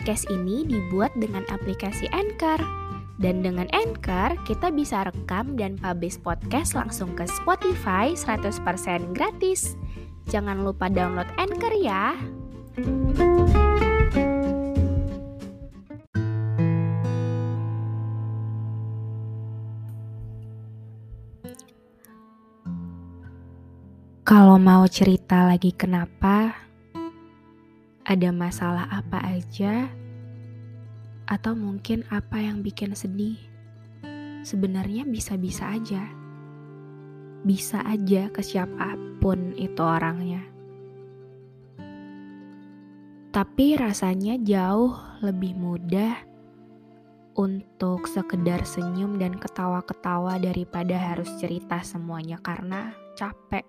Podcast ini dibuat dengan aplikasi Anchor. Dan dengan Anchor, kita bisa rekam dan publish podcast langsung ke Spotify 100% gratis. Jangan lupa download Anchor ya. Kalau mau cerita lagi kenapa, ada masalah apa aja, atau mungkin apa yang bikin sedih, sebenarnya bisa-bisa aja. Bisa aja ke siapa pun itu orangnya. Tapi rasanya jauh lebih mudah untuk sekedar senyum dan ketawa-ketawa daripada harus cerita semuanya karena capek.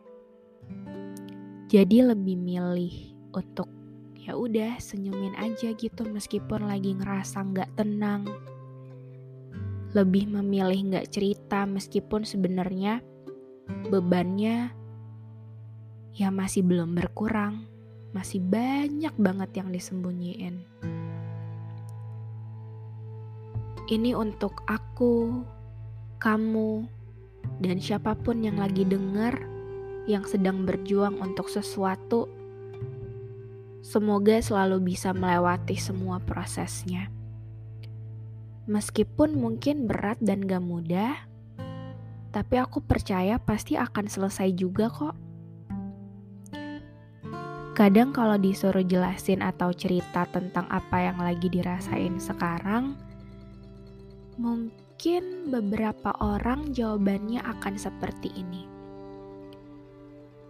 Jadi lebih milih untuk ya udah senyumin aja gitu meskipun lagi ngerasa nggak tenang. Lebih memilih nggak cerita meskipun sebenarnya bebannya ya masih belum berkurang, masih banyak banget yang disembunyiin. Ini untuk aku, kamu, dan siapa pun yang lagi denger yang sedang berjuang untuk sesuatu, semoga selalu bisa melewati semua prosesnya. Meskipun mungkin berat dan gak mudah, tapi aku percaya pasti akan selesai juga kok. Kadang kalau disuruh jelasin atau cerita tentang apa yang lagi dirasain sekarang, mungkin beberapa orang jawabannya akan seperti ini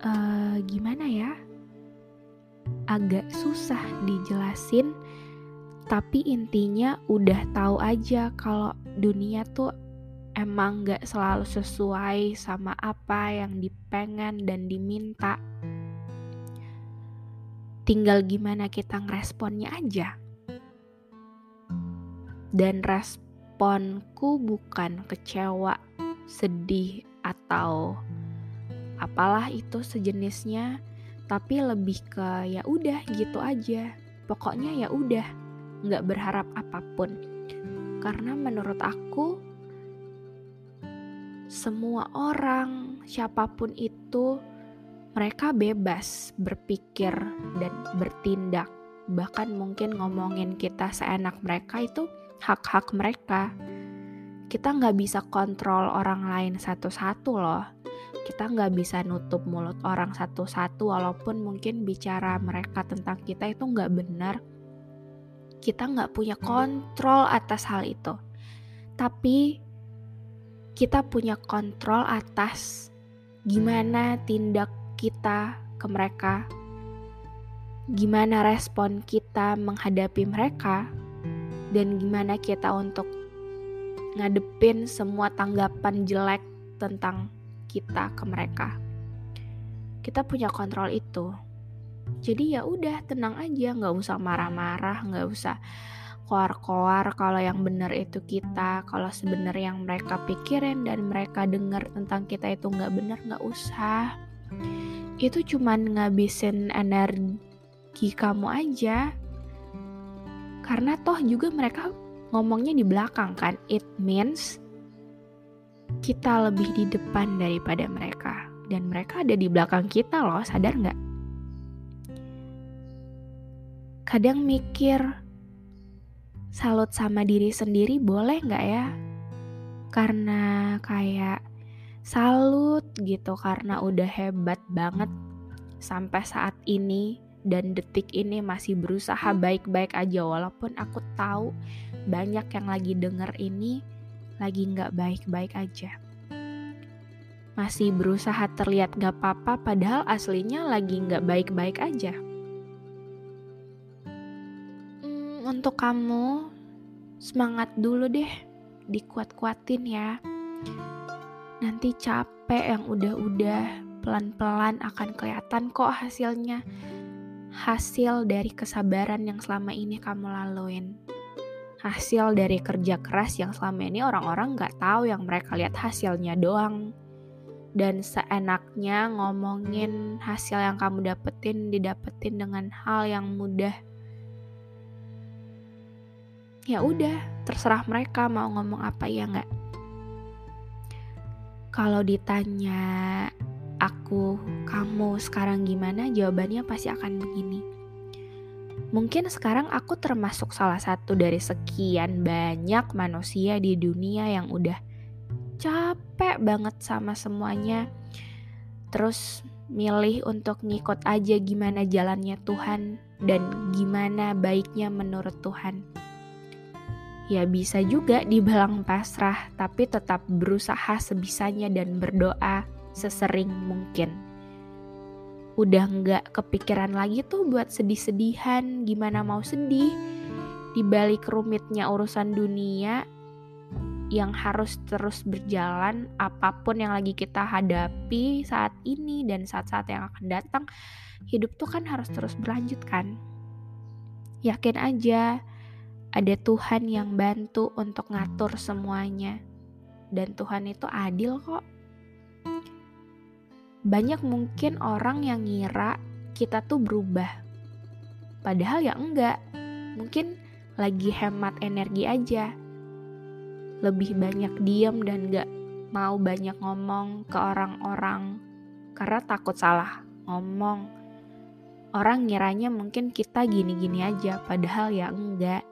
uh, gimana ya? Agak susah dijelasin, tapi intinya udah tahu aja kalau dunia tuh emang gak selalu sesuai sama apa yang dipengen dan diminta. Tinggal gimana kita ngeresponnya aja. Dan responku bukan kecewa, sedih, atau apalah itu sejenisnya tapi lebih ke ya udah gitu aja. Pokoknya ya udah nggak berharap apa pun. Karena menurut aku semua orang siapa pun itu mereka bebas berpikir dan bertindak. Bahkan mungkin ngomongin kita seenak mereka itu hak-hak mereka. Kita nggak bisa kontrol orang lain satu-satu loh kita nggak bisa nutup mulut orang satu-satu walaupun mungkin bicara mereka tentang kita itu nggak benar. Kita nggak punya kontrol atas hal itu. Tapi kita punya kontrol atas gimana tindak kita ke mereka gimana respon kita menghadapi mereka dan gimana kita untuk ngadepin semua tanggapan jelek tentang kita ke mereka. Kita punya kontrol itu. Jadi ya udah tenang aja, nggak usah marah-marah, nggak usah koar-koar kalau yang benar itu kita, kalau sebenarnya yang mereka pikirin dan mereka dengar tentang kita itu nggak benar nggak usah. Itu cuman ngabisin energi kamu aja. Karena toh juga mereka ngomongnya di belakang kan. It means kita lebih di depan daripada mereka. Dan mereka ada di belakang kita loh sadar nggak? Kadang mikir salut sama diri sendiri boleh nggak ya? Karena kayak salut gitu karena udah hebat banget sampai saat ini dan detik ini masih berusaha baik-baik aja. Walaupun aku tahu banyak yang lagi denger ini lagi nggak baik-baik aja. Masih berusaha terlihat gak apa-apa padahal aslinya lagi nggak baik-baik aja. Hmm, untuk kamu, semangat dulu deh, dikuat-kuatin ya. Nanti capek yang udah-udah, pelan-pelan akan kelihatan kok hasilnya. Hasil dari kesabaran yang selama ini kamu laluin hasil dari kerja keras yang selama ini orang-orang gak tahu yang mereka lihat hasilnya doang. Dan seenaknya ngomongin hasil yang kamu dapetin didapetin dengan hal yang mudah. Ya udah, terserah mereka mau ngomong apa ya nggak. Kalau ditanya aku, kamu sekarang gimana? Jawabannya pasti akan begini Mungkin sekarang aku termasuk salah satu dari sekian banyak manusia di dunia yang udah capek banget sama semuanya. Terus milih untuk ngikut aja gimana jalannya Tuhan dan gimana baiknya menurut Tuhan. Ya bisa juga dibilang pasrah, tapi tetap berusaha sebisanya dan berdoa sesering mungkin udah nggak kepikiran lagi tuh buat sedih-sedihan gimana mau sedih. Di balik rumitnya urusan dunia yang harus terus berjalan apa pun yang lagi kita hadapi saat ini dan saat-saat yang akan datang hidup tuh kan harus terus berlanjut kan? Yakin aja ada Tuhan yang bantu untuk ngatur semuanya. Dan Tuhan itu adil kok banyak mungkin orang yang ngira kita tuh berubah. Padahal ya enggak. Mungkin lagi hemat energi aja. Lebih banyak diam dan gak mau banyak ngomong ke orang-orang karena takut salah ngomong. Orang ngiranya mungkin kita gini-gini aja, padahal ya enggak.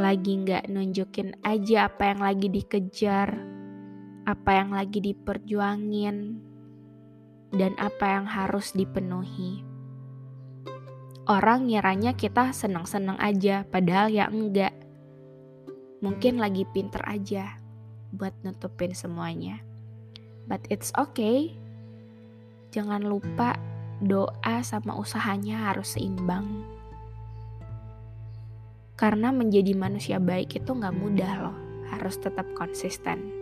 Lagi enggak nunjukin aja apa yang lagi dikejar, apa yang lagi diperjuangin, dan apa yang harus dipenuhi. Orang ngiranya kita senang-senang aja, padahal ya enggak. Mungkin lagi pinter aja buat nutupin semuanya. But it's okay. Jangan lupa doa sama usahanya harus seimbang. Karena menjadi manusia baik itu nggak mudah loh, harus tetap konsisten.